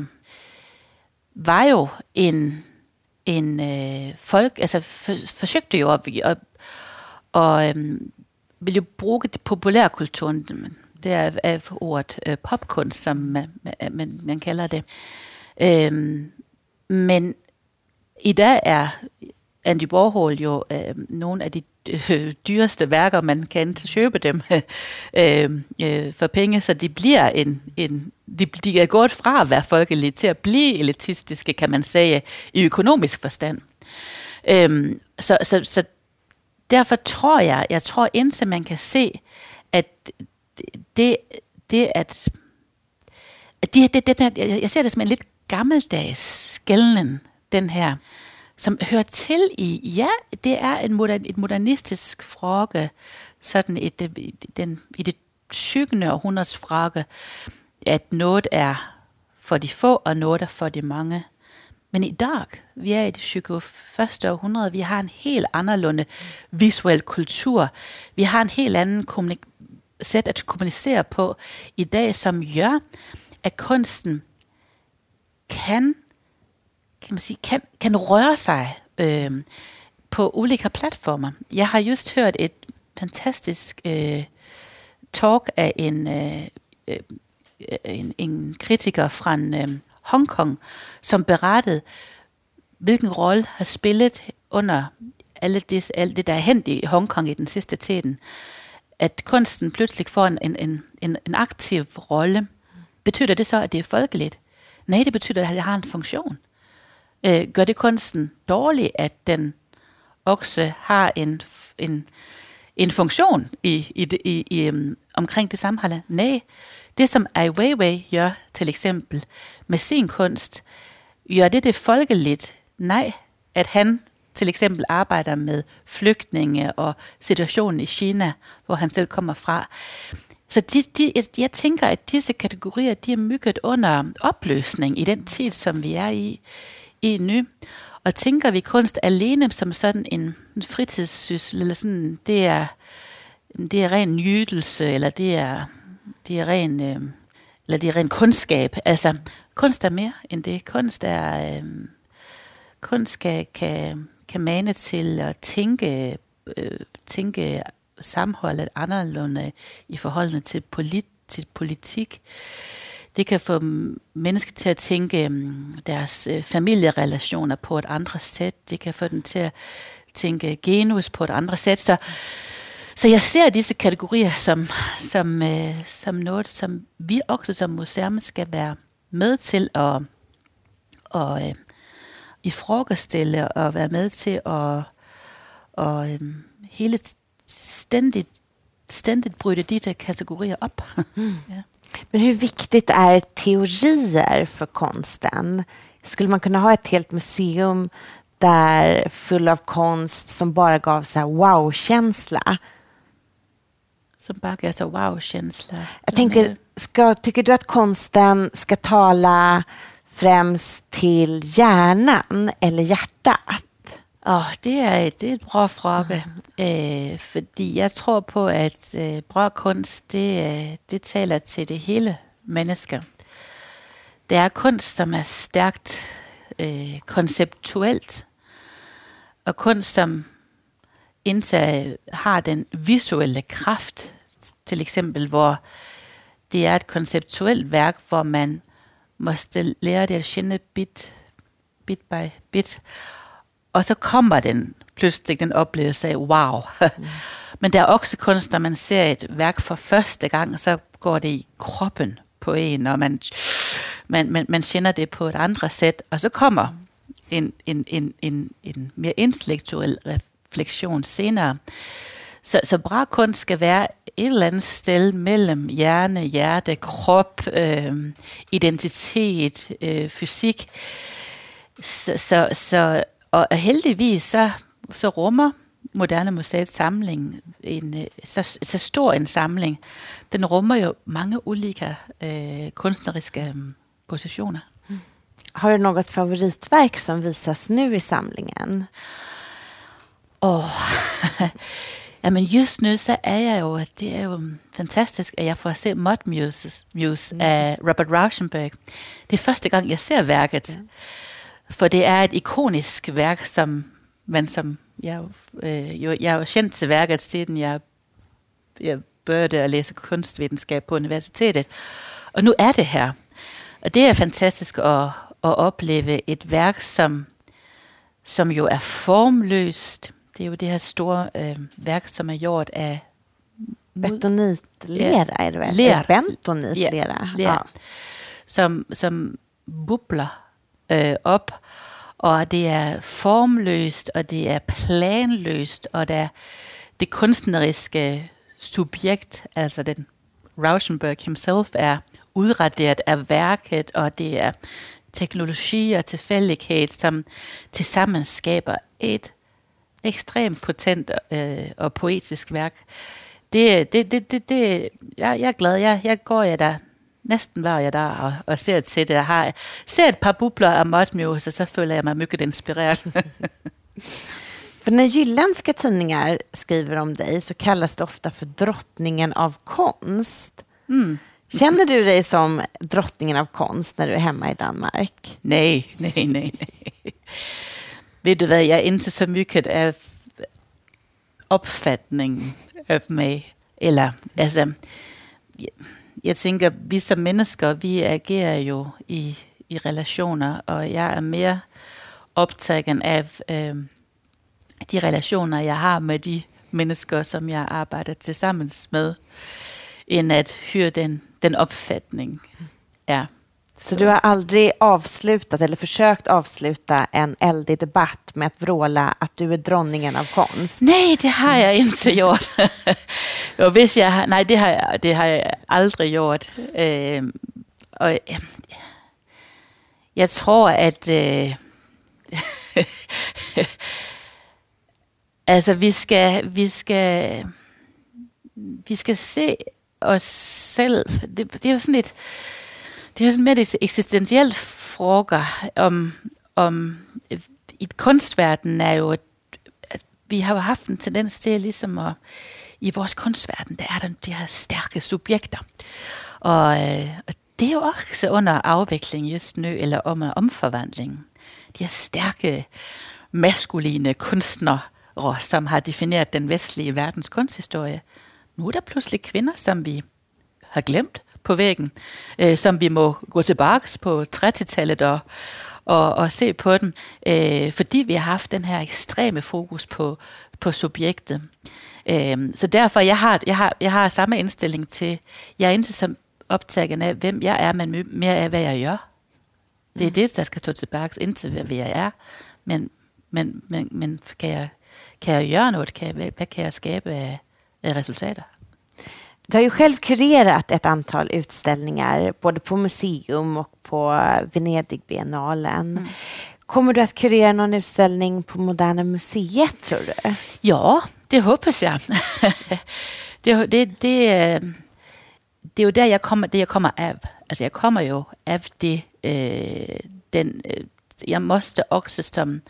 var jo en en øh, folk altså for, forsøgte jo at, at, og øh, ville jo bruge det populærkulturen det er, er ordet øh, popkunst som man, man, man kalder det øh, men i dag er Andy Warhol jo øh, nogle af de [LAUGHS] dyreste værker, man kan købe dem [LAUGHS] øh, øh, for penge, så de bliver en, en de, de er gået fra at være folkelige til at blive elitistiske, kan man sige, i økonomisk forstand. Øh, så, så, så derfor tror jeg, jeg tror indtil man kan se, at det, det at, at det, det, det, jeg ser det som en lidt gammeldags skældnen, den her, som hører til i, ja, det er en modern, et modernistisk frakke, sådan et, øh, den, i det 20. århundredes frakke, at noget er for de få, og noget er for de mange. Men i dag, vi er i det 21. århundrede, vi har en helt anderledes visuel kultur. Vi har en helt anden sæt at kommunicere på i dag, som gør, at kunsten kan kan man sige, kan, kan røre sig øh, på ulike platformer. Jeg har just hørt et fantastisk øh, talk af en, øh, øh en, en kritiker fra øh, Hongkong, som berettede, hvilken rolle har spillet under alle det, alt det, der er hent i Hongkong i den sidste tiden. At kunsten pludselig får en, en, en, en aktiv rolle. Betyder det så, at det er folkeligt? Nej, det betyder, at det har en funktion øh, gør det kunsten dårlig, at den også har en, en, en funktion i, i, i, i, um, omkring det sammenhold? Nej, det som Ai Weiwei gør til eksempel med sin kunst, gør det det folkeligt? Nej, at han til eksempel arbejder med flygtninge og situationen i Kina, hvor han selv kommer fra. Så de, de, jeg tænker, at disse kategorier de er mygget under opløsning i den tid, som vi er i i nu. Og tænker vi kunst alene som sådan en, fritidssyssel, eller sådan, det er, det er ren nydelse, eller det er, det er ren, øh, eller det er ren kundskab. Altså, kunst er mere end det. Kunst er, øh, kunst kan, kan, kan mane til at tænke, øh, tænke samholdet anderledes i forholdene til, polit, til politik. Det kan få mennesker til at tænke mm, deres øh, familierelationer på et andet sæt. Det kan få dem til at tænke genus på et andet sæt. Så, så jeg ser disse kategorier som, som, øh, som noget, som vi også som museum skal være med til at, og, øh, i frokoststille og være med til at og, øh, hele stændigt, stændigt bryde disse kategorier op. Mm. [LAUGHS] ja. Men hur viktigt är teorier för konsten? Skulle man kunna ha ett helt museum där full av konst som bara gav så wow-känsla? Som bara gav så wow-känsla? Jag tänker, ska, tycker du att konsten ska tala främst till hjärnan eller hjärtat? Oh, det, er, det er et bra fråga. Mm. Øh, fordi jeg tror på, at øh, bra kunst, det, øh, det taler til det hele menneske. Det er kunst, som er stærkt øh, konceptuelt, og kunst, som indtil har den visuelle kraft, til eksempel, hvor det er et konceptuelt værk, hvor man måste lære det at kende bit, bit by bit, og så kommer den pludselig den oplevelse af, wow. Mm. [LAUGHS] Men der er også kunst, når man ser et værk for første gang, så går det i kroppen på en, og man, man, man, man kender det på et andet sæt, og så kommer en, en, en, en, en mere intellektuel refleksion senere. Så, så bra kunst skal være et eller andet sted mellem hjerne, hjerte, krop, øh, identitet, øh, fysik. Så, så, så, og heldigvis så, så rummer Moderne Museets samling en så, så stor en samling. Den rummer jo mange olika øh, kunstneriske positioner. Mm. Har du något favoritverk som visas nu i samlingen? Åh, oh. [LAUGHS] Jamen just nu så er jeg jo, det er jo fantastisk, at jeg får se Mud Muse, Muse mm. af Robert Rauschenberg. Det er første gang, jeg ser værket. Ja. For det er et ikonisk værk, som man som, jeg, øh, jo, jeg er jo kendt til værket, siden jeg, jeg børjede at læse kunstvidenskab på universitetet. Og nu er det her. Og det er fantastisk at, at opleve et værk, som, som jo er formløst, det er jo det her store øh, værk, som er gjort af Betonitlera ja. är det väl? Ler. Bentonitlera. Ja. ja. Som, som bubler øh, op, og det er formløst, og det er planløst, og der det kunstneriske subjekt, altså den Rauschenberg himself, er udraderet af værket, og det er teknologi og tilfældighed, som tilsammen skaber et ekstremt potent øh, og poetisk værk. Det, det, det, det, det jeg, jeg er glad. Jeg, jeg går jeg der næsten hver jeg der og, og ser til det. Jeg har ser et par bubler af Mudmuse, og så føler jeg mig mycket inspireret. [LAUGHS] För när jylländska tidningar skriver om dig så kallas det ofta för drottningen av konst. Mm. Känner du dig som drottningen av konst när du är hemma i Danmark? Nej, nej, nej, nej. Ved du hvad, jeg er ikke så mycket af opfatningen af mig. Eller, altså, jeg, tænker, vi som mennesker, vi agerer jo i, i relationer, og jeg er mere optaget af øh, de relationer, jeg har med de mennesker, som jeg arbejder til sammen med, end at høre den, den opfatning. Ja. Så du har aldrig avslutat eller försökt avsluta en eldig debatt med att vråla att du är dronningen av konst? Nej, det har jag inte gjort. och hvis jag, nej, det har, jag, det har jag aldrig gjort. Øh, och, [LAUGHS] jag tror att øh, alltså vi ska, vi ska, vi ska se oss selv. Det, det er jo sådan et, det er sådan mere et eksistentielt fråga om, om øh, i kunstverden er jo, at vi har jo haft en tendens til ligesom at, i vores kunstverden, der er der de her stærke subjekter. Og, øh, og det er jo også under afvikling just nu, eller om øh, omforvandling. De her stærke, maskuline kunstnere, som har defineret den vestlige verdens kunsthistorie. Nu er der pludselig kvinder, som vi har glemt, på væggen, øh, som vi må gå tilbage på 30-tallet og, og, og se på den, øh, fordi vi har haft den her ekstreme fokus på, på subjektet. Øh, så derfor, jeg har, jeg, har, jeg har samme indstilling til, jeg er ikke så optaget af, hvem jeg er, men mere af, hvad jeg gør. Det er mm. det, der skal tage tilbage indtil, hvad jeg er. Men, men, men, men kan, jeg, kan jeg gøre noget? Kan jeg, hvad, hvad kan jeg skabe af, af resultater? Du har ju själv kurerat ett antal utställningar, både på museum och på Venedigbiennalen. Mm. Kommer du att kurera någon utställning på Moderna Museet, tror du? Ja, det hoppas jag. [LAUGHS] det, det, det, det är ju där jag kommer, det jag kommer av. Alltså jag kommer ju av det, øh, den, øh, jag måste också som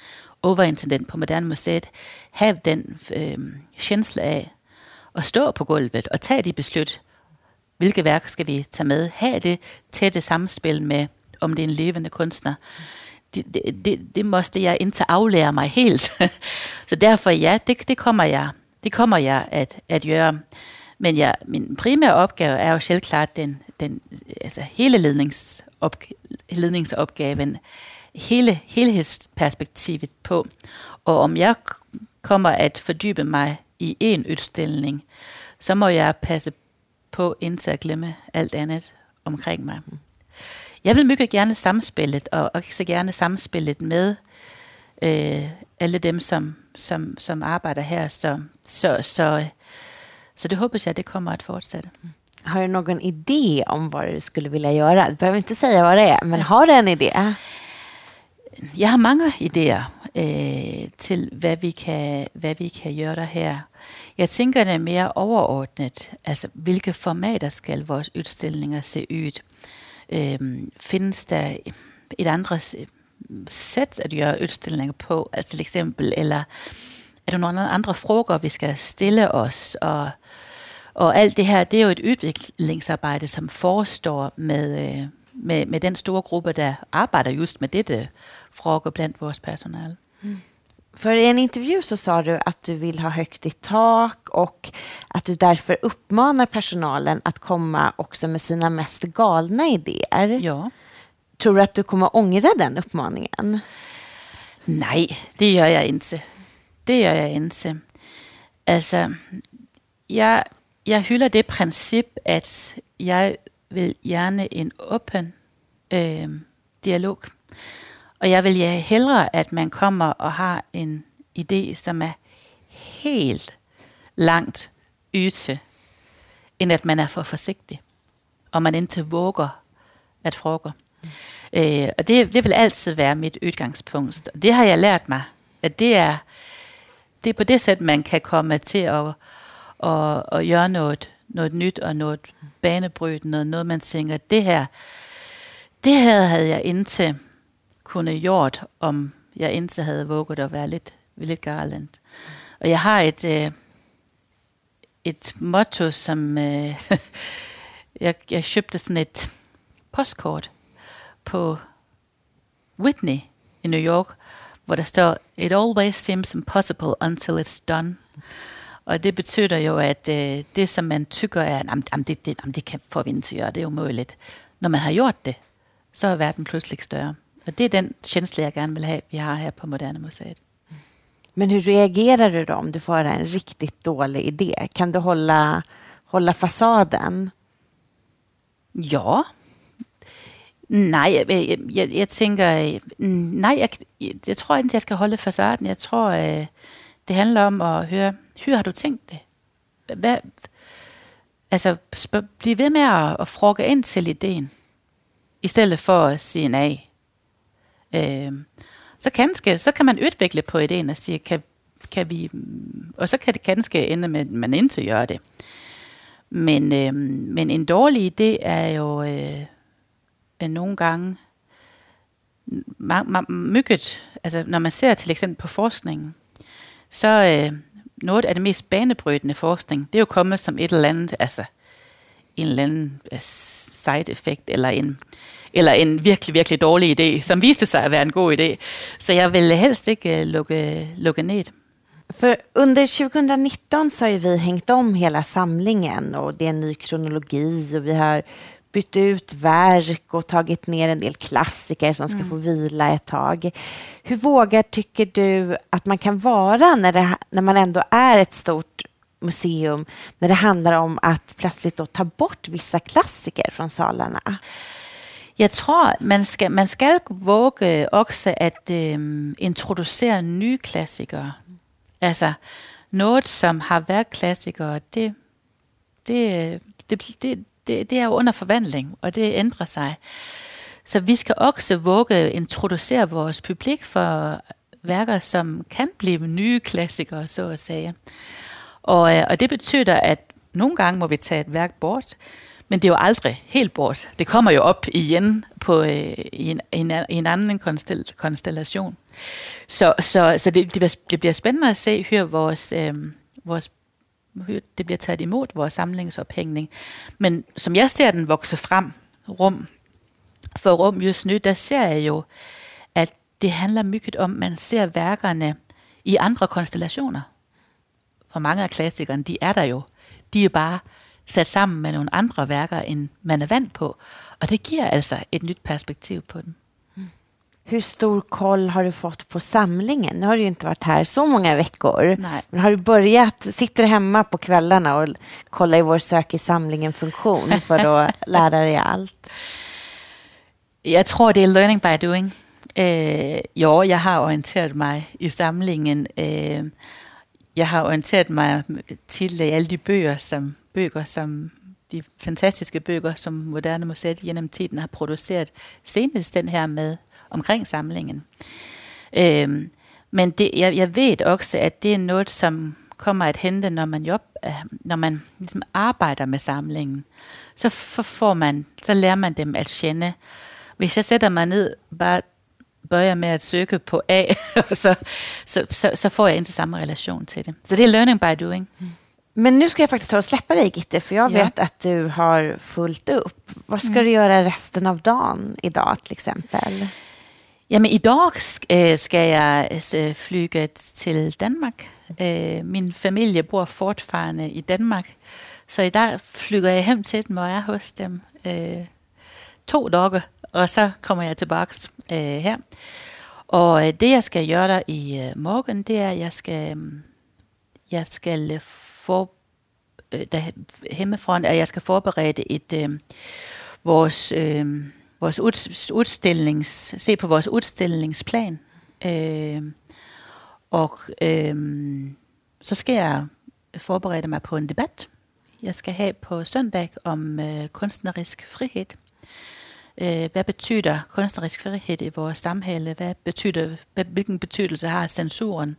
overintendent på Moderna Museet have den øh, känsla af, at stå på gulvet og tage de beslut. Hvilke værk skal vi tage med? Have det tætte samspil med, om det er en levende kunstner. det, det, det måste jeg indtil aflære mig helt. [LAUGHS] så derfor ja, det, det kommer jeg, det kommer jeg at, at gøre. Men ja, min primære opgave er jo selvklart den, den altså hele ledningsop, ledningsopgaven, hele helhedsperspektivet på. Og om jeg kommer at fordybe mig i en udstilling, så må jeg passe på indtil at glemme alt andet omkring mig. Jeg vil mycket gerne samspillet, og også gerne samspillet med øh, alle dem, som, som, som arbejder her. Så, så, så, så det håber jeg, det kommer at fortsætte. Har du någon idé om vad du skulle vilja göra? Du behöver inte säga vad det är, men har du en idé? Jeg har mange idéer øh, til, hvad vi, kan, hvad vi kan gøre her. Jeg tænker det mere overordnet, altså hvilke formater skal vores udstillinger se ud? Øhm, findes der et andet sæt at gøre udstillinger på, altså til eksempel, eller er der nogle andre frågor, vi skal stille os, og, og alt det her, det er jo et udviklingsarbejde, som forestår med, øh, med, med den store gruppe, der arbejder just med dette frågor blandt vores personal. Mm. För i en intervju så sa du att du vill ha högt i tak och att du därför uppmanar personalen att komma också med sina mest galna idéer. Ja. Tror du att du kommer ångra den uppmaningen? Nej, det gör jag inte. Det gör jag inte. Altså, jeg, jeg hylder det princip, at jeg vil gerne en åben øh, dialog. Og jeg vil ja hellere, at man kommer og har en idé, som er helt langt yte, end at man er for forsigtig, og man indtil våger at fråge. Mm. Øh, og det, det vil altid være mit udgangspunkt. Og det har jeg lært mig, at det er, det er på det sæt, man kan komme til at, at, at gøre noget, noget nyt og noget banebrydende, noget, noget man tænker, det her, det her havde jeg indtil kunne gjort, om jeg indtil havde våget at være lidt, lidt garland. Og jeg har et, øh, et motto, som øh, [LAUGHS] jeg, jeg købte sådan et postkort på Whitney i New York, hvor der står, It always seems impossible until it's done. Og det betyder jo, at øh, det, som man tykker er, jamen, det, det, jamen, det kan få vi til at gøre, det er umuligt. Når man har gjort det, så er verden pludselig større. Og det är den känsla jag gärna vill ha, vi har här på Moderna Museet. Men hur reagerar du då om du får en riktigt dålig idé? Kan du hålla, hålla fasaden? Ja. Nej, jeg, jeg, jeg, tænker, nej, jeg, jeg tror ikke, jeg skal holde facaden. Jeg tror, øh, det handler om at høre, hur har du tænkt det? Hvad, altså, bliv ved med at, at frugge ind til ideen, i stedet for at sige nej. Øh, så, kanske, så kan man udvikle på ideen og sige, kan, kan vi, og så kan det ganske ende med, at man ikke gør det. Men, øh, men en dårlig idé er jo øh, nogle gange mygget, altså når man ser til eksempel på forskningen, så øh, noget af det mest banebrydende forskning, det er jo kommet som et eller andet, altså en eller anden øh, side effect, eller en, eller en virkelig, virkelig dårlig idé, som viste sig at være en god idé. Så jeg vill helst ikke lukke, lukke ned. För under 2019 så har vi hängt om hela samlingen och det är en ny kronologi och vi har bytt ut verk och tagit ner en del klassiker som ska mm. få vila ett tag. Hur vågar tycker du att man kan vara när, det, när man ändå är ett stort museum, när det handlar om att plötsligt då ta bort vissa klassiker från salarna? Jeg tror, man skal, man skal våge også at øh, introducere nye klassikere. Altså noget, som har været klassikere, det, det, det, det, det, det er under forvandling, og det ændrer sig. Så vi skal også våge at introducere vores publik for værker, som kan blive nye klassikere, så at sige. Og, øh, og det betyder, at nogle gange må vi tage et værk bort, men det er jo aldrig helt bort. Det kommer jo op igen på, øh, i, en, en, en anden konstel, konstellation. Så, så, så det, det bliver spændende at se, hør vores, øh, vores det bliver taget imod, vores samlingsophængning. Men som jeg ser den vokse frem, rum for rum just nu, der ser jeg jo, at det handler mycket om, man ser værkerne i andre konstellationer. For mange af klassikerne, de er der jo. De er bare sat sammen med nogle andre værker, end man er vant på. Og det giver altså et nyt perspektiv på den. Hur stor koll har du fått på samlingen? Nu har du ju inte varit här så många veckor. Nej. Men har du börjat, sitter hemma på kvällarna och kollar i vår sök i samlingen-funktion för att [LAUGHS] lära dig allt? Jeg tror, det er learning by doing. Øh, jo, jeg har orienteret mig i samlingen. Øh, jeg har orienteret mig til alle de bøger, som bøger, som de fantastiske bøger, som Moderne Museet gennem tiden har produceret. Senest den her med omkring samlingen. Øhm, men det, jeg, jeg ved også, at det er noget, som kommer at hente, når man, job, øh, når man ligesom arbejder med samlingen. Så får man, så lærer man dem at kende. Hvis jeg sætter mig ned, bare börjar med at søge på A, [LAUGHS] og så, så, så, så får jeg inte samme relation til det. Så det er learning by doing. Men nu ska jag faktiskt ta och släppa dig Gitte, för jag Ja. vet att du har fullt upp. Vad ska Mm. du göra resten av dagen idag till exempel? Jamen i dag sk- øh, skal jeg øh, flyge til Danmark. Øh, min familie bor fortfarande i Danmark, så i dag flyger jeg hjem til dem og er hos dem to dage, og så kommer jeg tilbage øh, her. Og øh, det jeg skal gøre der i øh, morgen, det er, at jeg skal, øh, jeg skal øh, for, øh, der, hjemmefra, at jeg skal forberede et øh, vores øh, vores ud, udstillings, se på vores udstillingsplan. Øh, og øh, så skal jeg forberede mig på en debat, jeg skal have på søndag om øh, kunstnerisk frihed. Øh, hvad betyder kunstnerisk frihed i vores samhælle? Hvad betyder, hvilken betydelse har censuren?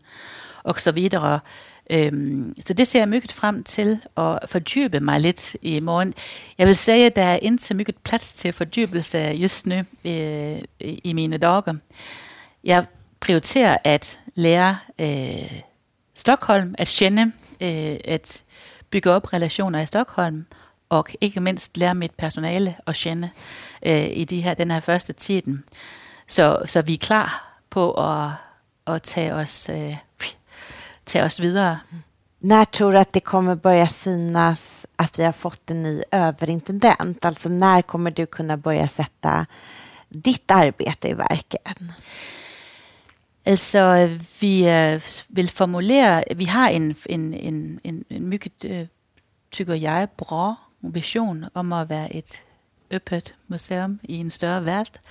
Og så videre. Øhm, så det ser jeg meget frem til at fordybe mig lidt i morgen. Jeg vil sige, at der er ikke meget plads til fordybelse just nu øh, i mine dage. Jeg prioriterer at lære øh, Stockholm at kende, øh, at bygge op relationer i Stockholm, og ikke mindst lære mit personale at kende øh, i de her, den her første tiden. Så, så vi er klar på at, at tage, os, øh, tage os videre. När tror du att det kommer börja synas att vi har fått en ny överintendent? Alltså när kommer du kunna börja sätta ditt arbete i verken? Altså, vi øh, vil formulere, vi har en, en, en, en, en mycket, øh, tykker jeg, bra vision om at være et øppet museum i en større verden.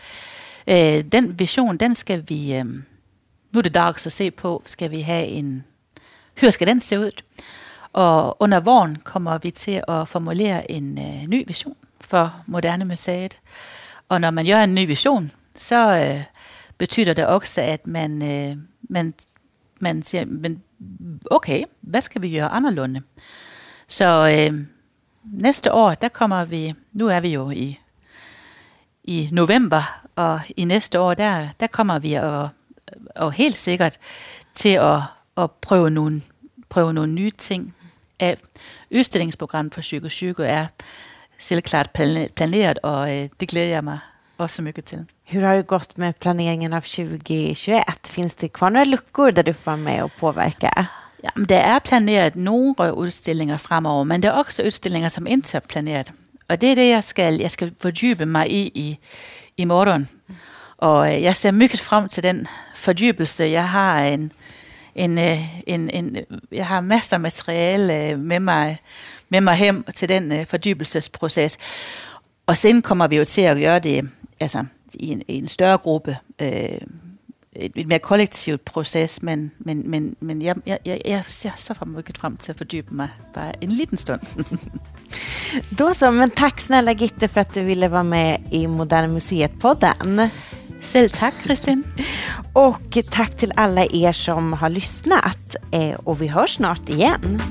Øh, den vision, den skal vi, øh, nu er det dags at se på, skal vi have en, hvordan skal den se ud? Og under våren kommer vi til at formulere en øh, ny vision for Moderne Museet. Og når man gør en ny vision, så øh, betyder det også, at man, øh, man, man siger, men okay, hvad skal vi gøre anderledes? Så øh, næste år, der kommer vi, nu er vi jo i, i november, og i næste år, der, der kommer vi og, og helt sikkert til at, at prøve, nogle, prøve nogle nye ting af. Udstillingsprogrammet for Psyko Psyko er selvklart planeret, og øh, det glæder jeg mig også mycket til. Hur har det gått med planeringen av 2021? Finns det kvar några luckor där du får vara med och påverka? Jamen, der er planeret nogle udstillinger fremover, men der er også udstillinger, som ikke er planeret. Og det er det, jeg skal, jeg skal fordybe mig i i, i morgen. Og øh, jeg ser meget frem til den fordybelse. Jeg har en, en, øh, en, en, jeg har masser af materiale øh, med mig, med mig hjem til den fordybelsesproces. Og sen kommer vi jo til at gøre det altså, i, en, i en større gruppe. Øh, et, et mere kollektivt proces, men, men, men, men jeg, jeg, jeg, jeg ser så mycket frem til at fordybe mig bare en liten stund. [LAUGHS] Då så, men tack snälla Gitte för att du ville vara med i Moderna Museet-podden. Selv tak, Kristin. [LAUGHS] Och tack till alla er som har lyssnat. Eh, Och vi hörs snart igen.